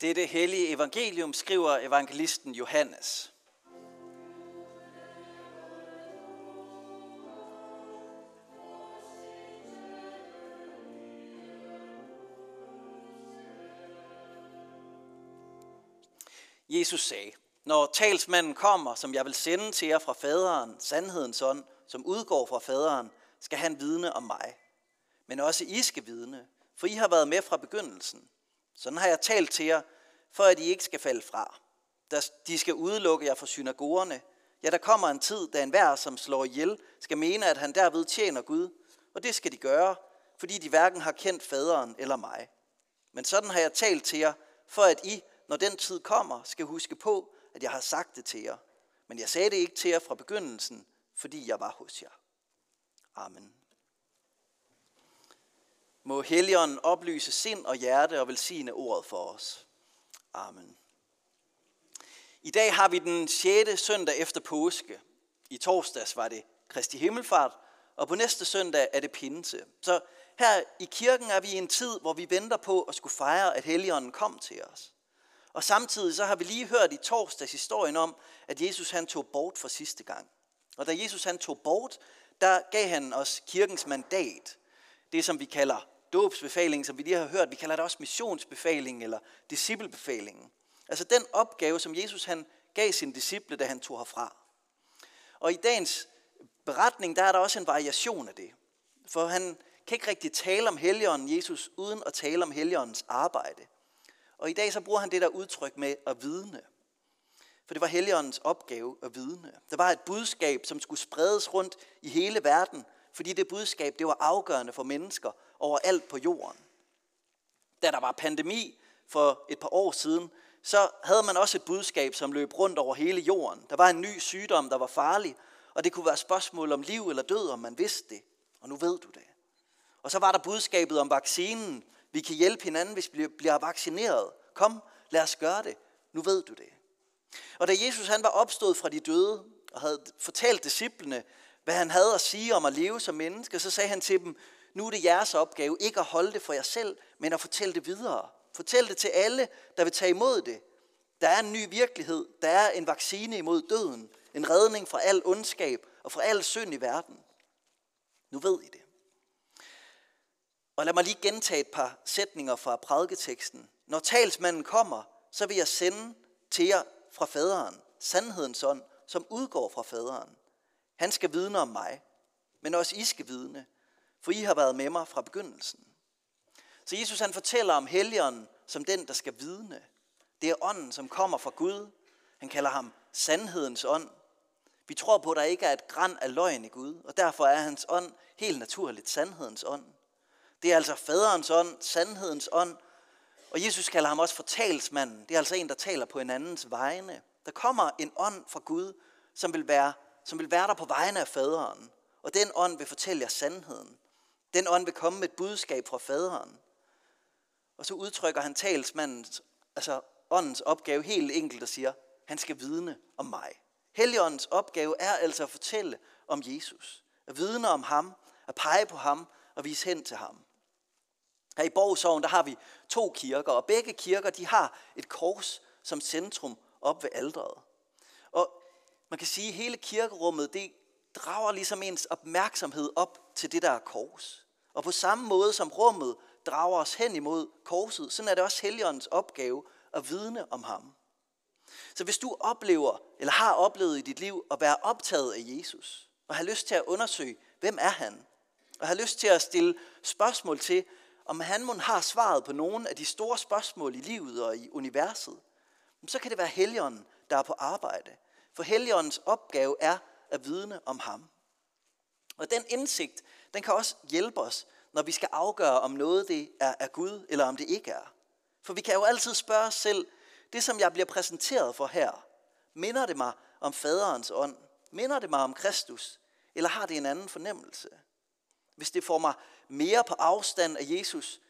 Dette hellige evangelium skriver evangelisten Johannes. Jesus sagde, når talsmanden kommer, som jeg vil sende til jer fra faderen, sandhedens ånd, som udgår fra faderen, skal han vidne om mig. Men også I skal vidne, for I har været med fra begyndelsen. Sådan har jeg talt til jer, for at I ikke skal falde fra. De skal udelukke jer fra synagogerne. Ja, der kommer en tid, da enhver, som slår ihjel, skal mene, at han derved tjener Gud. Og det skal de gøre, fordi de hverken har kendt faderen eller mig. Men sådan har jeg talt til jer, for at I, når den tid kommer, skal huske på, at jeg har sagt det til jer. Men jeg sagde det ikke til jer fra begyndelsen, fordi jeg var hos jer. Amen. Må Helligånden oplyse sind og hjerte og velsigne ordet for os. Amen. I dag har vi den 6. søndag efter påske. I torsdags var det Kristi Himmelfart, og på næste søndag er det Pinse. Så her i kirken er vi i en tid, hvor vi venter på at skulle fejre, at Helligånden kom til os. Og samtidig så har vi lige hørt i torsdags historien om, at Jesus han tog bort for sidste gang. Og da Jesus han tog bort, der gav han os kirkens mandat. Det som vi kalder dåbsbefalingen, som vi lige har hørt, vi kalder det også missionsbefalingen eller disciplebefalingen. Altså den opgave, som Jesus han gav sine disciple, da han tog herfra. Og i dagens beretning, der er der også en variation af det. For han kan ikke rigtig tale om Helligånden Jesus, uden at tale om Helligåndens arbejde. Og i dag så bruger han det der udtryk med at vidne. For det var Helligåndens opgave at vidne. Der var et budskab, som skulle spredes rundt i hele verden, fordi det budskab, det var afgørende for mennesker overalt på jorden. Da der var pandemi for et par år siden, så havde man også et budskab, som løb rundt over hele jorden. Der var en ny sygdom, der var farlig, og det kunne være spørgsmål om liv eller død, om man vidste det. Og nu ved du det. Og så var der budskabet om vaccinen. Vi kan hjælpe hinanden, hvis vi bliver vaccineret. Kom, lad os gøre det. Nu ved du det. Og da Jesus han var opstået fra de døde og havde fortalt disciplene, hvad han havde at sige om at leve som menneske, så sagde han til dem, nu er det jeres opgave ikke at holde det for jer selv, men at fortælle det videre. Fortæl det til alle, der vil tage imod det. Der er en ny virkelighed. Der er en vaccine imod døden. En redning fra al ondskab og fra al synd i verden. Nu ved I det. Og lad mig lige gentage et par sætninger fra prædiketeksten. Når talsmanden kommer, så vil jeg sende til jer fra faderen, sandhedens ånd, som udgår fra faderen. Han skal vidne om mig, men også I skal vidne, for I har været med mig fra begyndelsen. Så Jesus han fortæller om helligånden som den, der skal vidne. Det er ånden, som kommer fra Gud. Han kalder ham sandhedens ånd. Vi tror på, at der ikke er et græn af løgn i Gud, og derfor er hans ånd helt naturligt sandhedens ånd. Det er altså faderens ånd, sandhedens ånd, og Jesus kalder ham også for talsmanden. Det er altså en, der taler på en andens vegne. Der kommer en ånd fra Gud, som vil være, som vil være der på vegne af faderen. Og den ånd vil fortælle jer sandheden. Den ånd vil komme med et budskab fra faderen. Og så udtrykker han talsmandens, altså åndens opgave helt enkelt og siger, han skal vidne om mig. Helligåndens opgave er altså at fortælle om Jesus. At vidne om ham, at pege på ham og vise hen til ham. Her i Borgsovn, der har vi to kirker, og begge kirker, de har et kors som centrum op ved alderet. Og man kan sige, at hele kirkerummet, det drager ligesom ens opmærksomhed op til det der kors. Og på samme måde som rummet drager os hen imod korset, så er det også Helligåndens opgave at vidne om ham. Så hvis du oplever, eller har oplevet i dit liv at være optaget af Jesus, og har lyst til at undersøge, hvem er han, og har lyst til at stille spørgsmål til, om han må har svaret på nogle af de store spørgsmål i livet og i universet, så kan det være Helligånden, der er på arbejde. For Helligåndens opgave er at vidne om ham. Og den indsigt, den kan også hjælpe os, når vi skal afgøre, om noget det er af Gud, eller om det ikke er. For vi kan jo altid spørge os selv, det som jeg bliver præsenteret for her, minder det mig om faderens ånd? Minder det mig om Kristus? Eller har det en anden fornemmelse? Hvis det får mig mere på afstand af Jesus,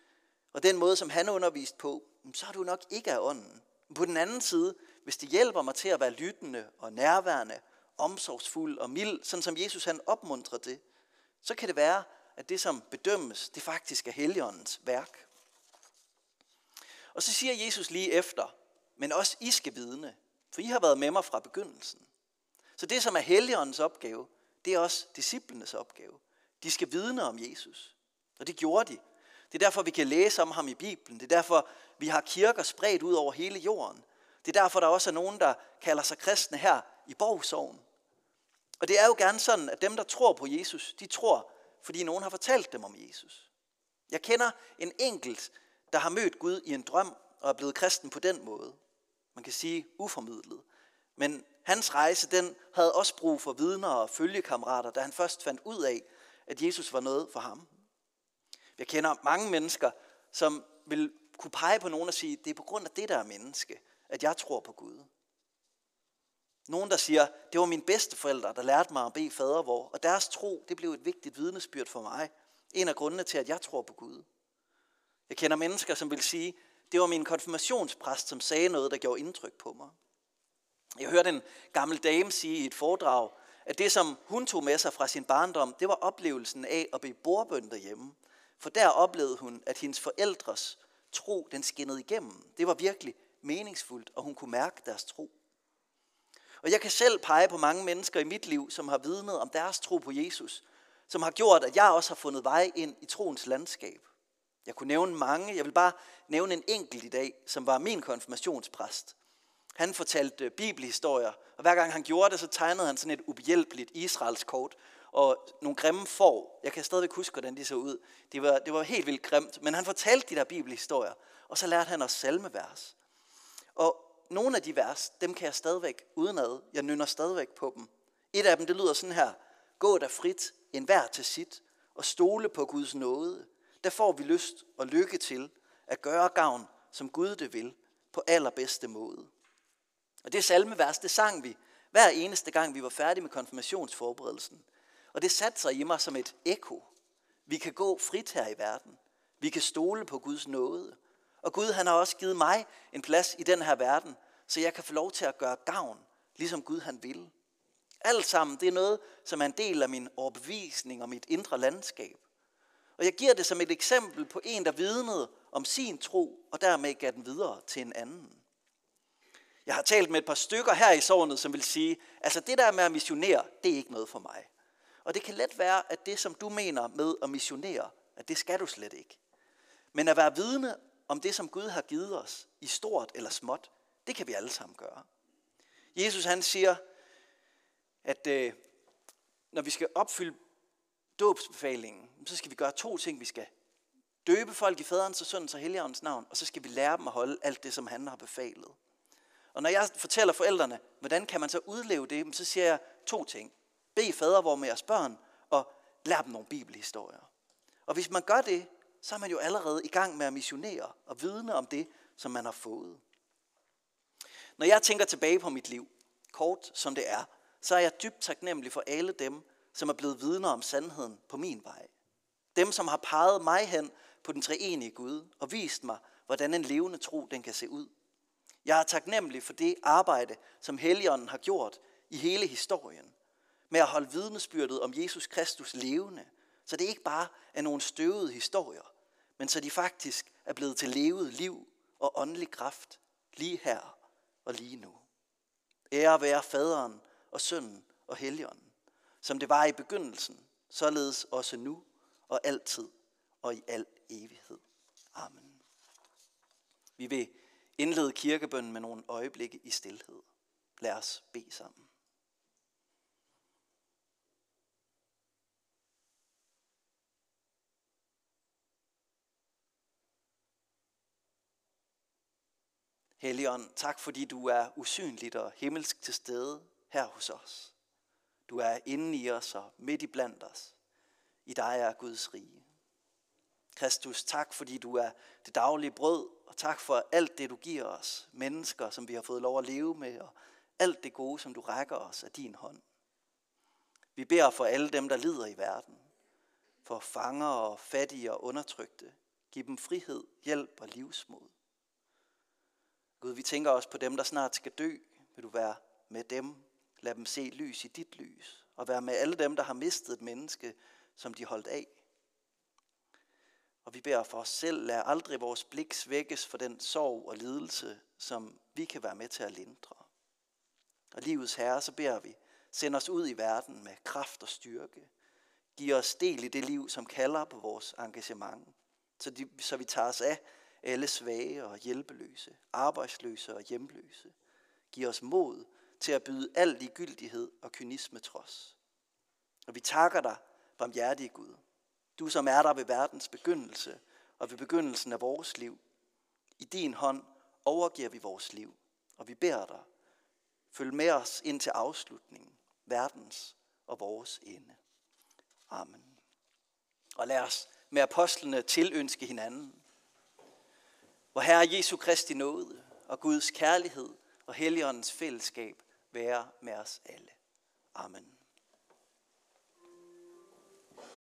og den måde, som han undervist på, så er du nok ikke af ånden. På den anden side, hvis det hjælper mig til at være lyttende og nærværende, omsorgsfuld og mild, sådan som Jesus han opmuntrer det, så kan det være, at det, som bedømmes, det faktisk er Helligåndens værk. Og så siger Jesus lige efter, men også I skal vidne, for I har været med mig fra begyndelsen. Så det, som er Helligåndens opgave, det er også disciplenes opgave. De skal vidne om Jesus. Og det gjorde de. Det er derfor, vi kan læse om ham i Bibelen. Det er derfor, vi har kirker spredt ud over hele jorden. Det er derfor, der også er nogen, der kalder sig kristne her i Borgsovn. Og det er jo gerne sådan, at dem, der tror på Jesus, de tror, fordi nogen har fortalt dem om Jesus. Jeg kender en enkelt, der har mødt Gud i en drøm og er blevet kristen på den måde. Man kan sige uformidlet. Men hans rejse, den havde også brug for vidner og følgekammerater, da han først fandt ud af, at Jesus var noget for ham. Jeg kender mange mennesker, som vil kunne pege på nogen og sige, det er på grund af det der menneske, at jeg tror på Gud. Nogen, der siger, det var mine bedsteforældre, der lærte mig at bede fadervor, og deres tro, det blev et vigtigt vidnesbyrd for mig. En af grundene til, at jeg tror på Gud. Jeg kender mennesker, som vil sige, det var min konfirmationspræst, som sagde noget, der gjorde indtryk på mig. Jeg hørte en gammel dame sige i et foredrag, at det, som hun tog med sig fra sin barndom, det var oplevelsen af at blive bordbøn derhjemme. For der oplevede hun, at hendes forældres tro, den skinnede igennem. Det var virkelig meningsfuldt, og hun kunne mærke deres tro. Og jeg kan selv pege på mange mennesker i mit liv, som har vidnet om deres tro på Jesus, som har gjort, at jeg også har fundet vej ind i troens landskab. Jeg kunne nævne mange, jeg vil bare nævne en enkelt i dag, som var min konfirmationspræst. Han fortalte bibelhistorier, og hver gang han gjorde det, så tegnede han sådan et ubehjælpeligt Israels kort, og nogle grimme får. Jeg kan stadigvæk huske, hvordan de så ud. Det var, det var helt vildt grimt, men han fortalte de der bibelhistorier, og så lærte han os salmevers. Og nogle af de vers, dem kan jeg stadigvæk udenad. Jeg nynner stadigvæk på dem. Et af dem, det lyder sådan her. Gå der frit, en hver til sit, og stole på Guds nåde. Der får vi lyst og lykke til at gøre gavn, som Gud det vil, på allerbedste måde. Og det salmevers, det sang vi hver eneste gang, vi var færdige med konfirmationsforberedelsen. Og det satte sig i mig som et ekko. Vi kan gå frit her i verden. Vi kan stole på Guds nåde. Og Gud han har også givet mig en plads i den her verden, så jeg kan få lov til at gøre gavn, ligesom Gud han vil. Alt sammen, det er noget, som er en del af min overbevisning og mit indre landskab. Og jeg giver det som et eksempel på en, der vidnede om sin tro, og dermed gav den videre til en anden. Jeg har talt med et par stykker her i sovnet, som vil sige, altså det der med at missionere, det er ikke noget for mig. Og det kan let være, at det som du mener med at missionere, at det skal du slet ikke. Men at være vidne om det, som Gud har givet os, i stort eller småt, det kan vi alle sammen gøre. Jesus han siger, at øh, når vi skal opfylde dåbsbefalingen, så skal vi gøre to ting. Vi skal døbe folk i faderens og søndens og helligåndens navn, og så skal vi lære dem at holde alt det, som han har befalet. Og når jeg fortæller forældrene, hvordan kan man så udleve det, så siger jeg to ting. Be fadervor med jeres børn, og lær dem nogle bibelhistorier. Og hvis man gør det, så er man jo allerede i gang med at missionere og vidne om det, som man har fået. Når jeg tænker tilbage på mit liv, kort som det er, så er jeg dybt taknemmelig for alle dem, som er blevet vidner om sandheden på min vej. Dem, som har peget mig hen på den treenige Gud og vist mig, hvordan en levende tro den kan se ud. Jeg er taknemmelig for det arbejde, som Helligånden har gjort i hele historien, med at holde vidnesbyrdet om Jesus Kristus levende, så det ikke bare er nogle støvede historier, men så de faktisk er blevet til levet liv og åndelig kraft lige her og lige nu. Ære være faderen og sønnen og helligånden, som det var i begyndelsen, således også nu og altid og i al evighed. Amen. Vi vil indlede kirkebønnen med nogle øjeblikke i stillhed. Lad os bede sammen. Helligånd, tak fordi du er usynligt og himmelsk til stede her hos os. Du er inde i os og midt i blandt os. I dig er Guds rige. Kristus, tak fordi du er det daglige brød, og tak for alt det, du giver os, mennesker, som vi har fået lov at leve med, og alt det gode, som du rækker os af din hånd. Vi beder for alle dem, der lider i verden, for fanger og fattige og undertrykte. Giv dem frihed, hjælp og livsmod. Gud, vi tænker også på dem, der snart skal dø. Vil du være med dem? Lad dem se lys i dit lys. Og være med alle dem, der har mistet et menneske, som de holdt af. Og vi beder for os selv, lad aldrig vores blik svækkes for den sorg og lidelse, som vi kan være med til at lindre. Og livets herre, så beder vi, send os ud i verden med kraft og styrke. Giv os del i det liv, som kalder på vores engagement, så, de, så vi tager os af alle svage og hjælpeløse, arbejdsløse og hjemløse. Giv os mod til at byde al ligegyldighed og kynisme trods. Og vi takker dig, barmhjertige Gud. Du som er der ved verdens begyndelse og ved begyndelsen af vores liv. I din hånd overgiver vi vores liv, og vi beder dig, følg med os ind til afslutningen, verdens og vores ende. Amen. Og lad os med apostlene tilønske hinanden. Hvor Herre Jesu Kristi nåde og Guds kærlighed og Helligåndens fællesskab være med os alle. Amen.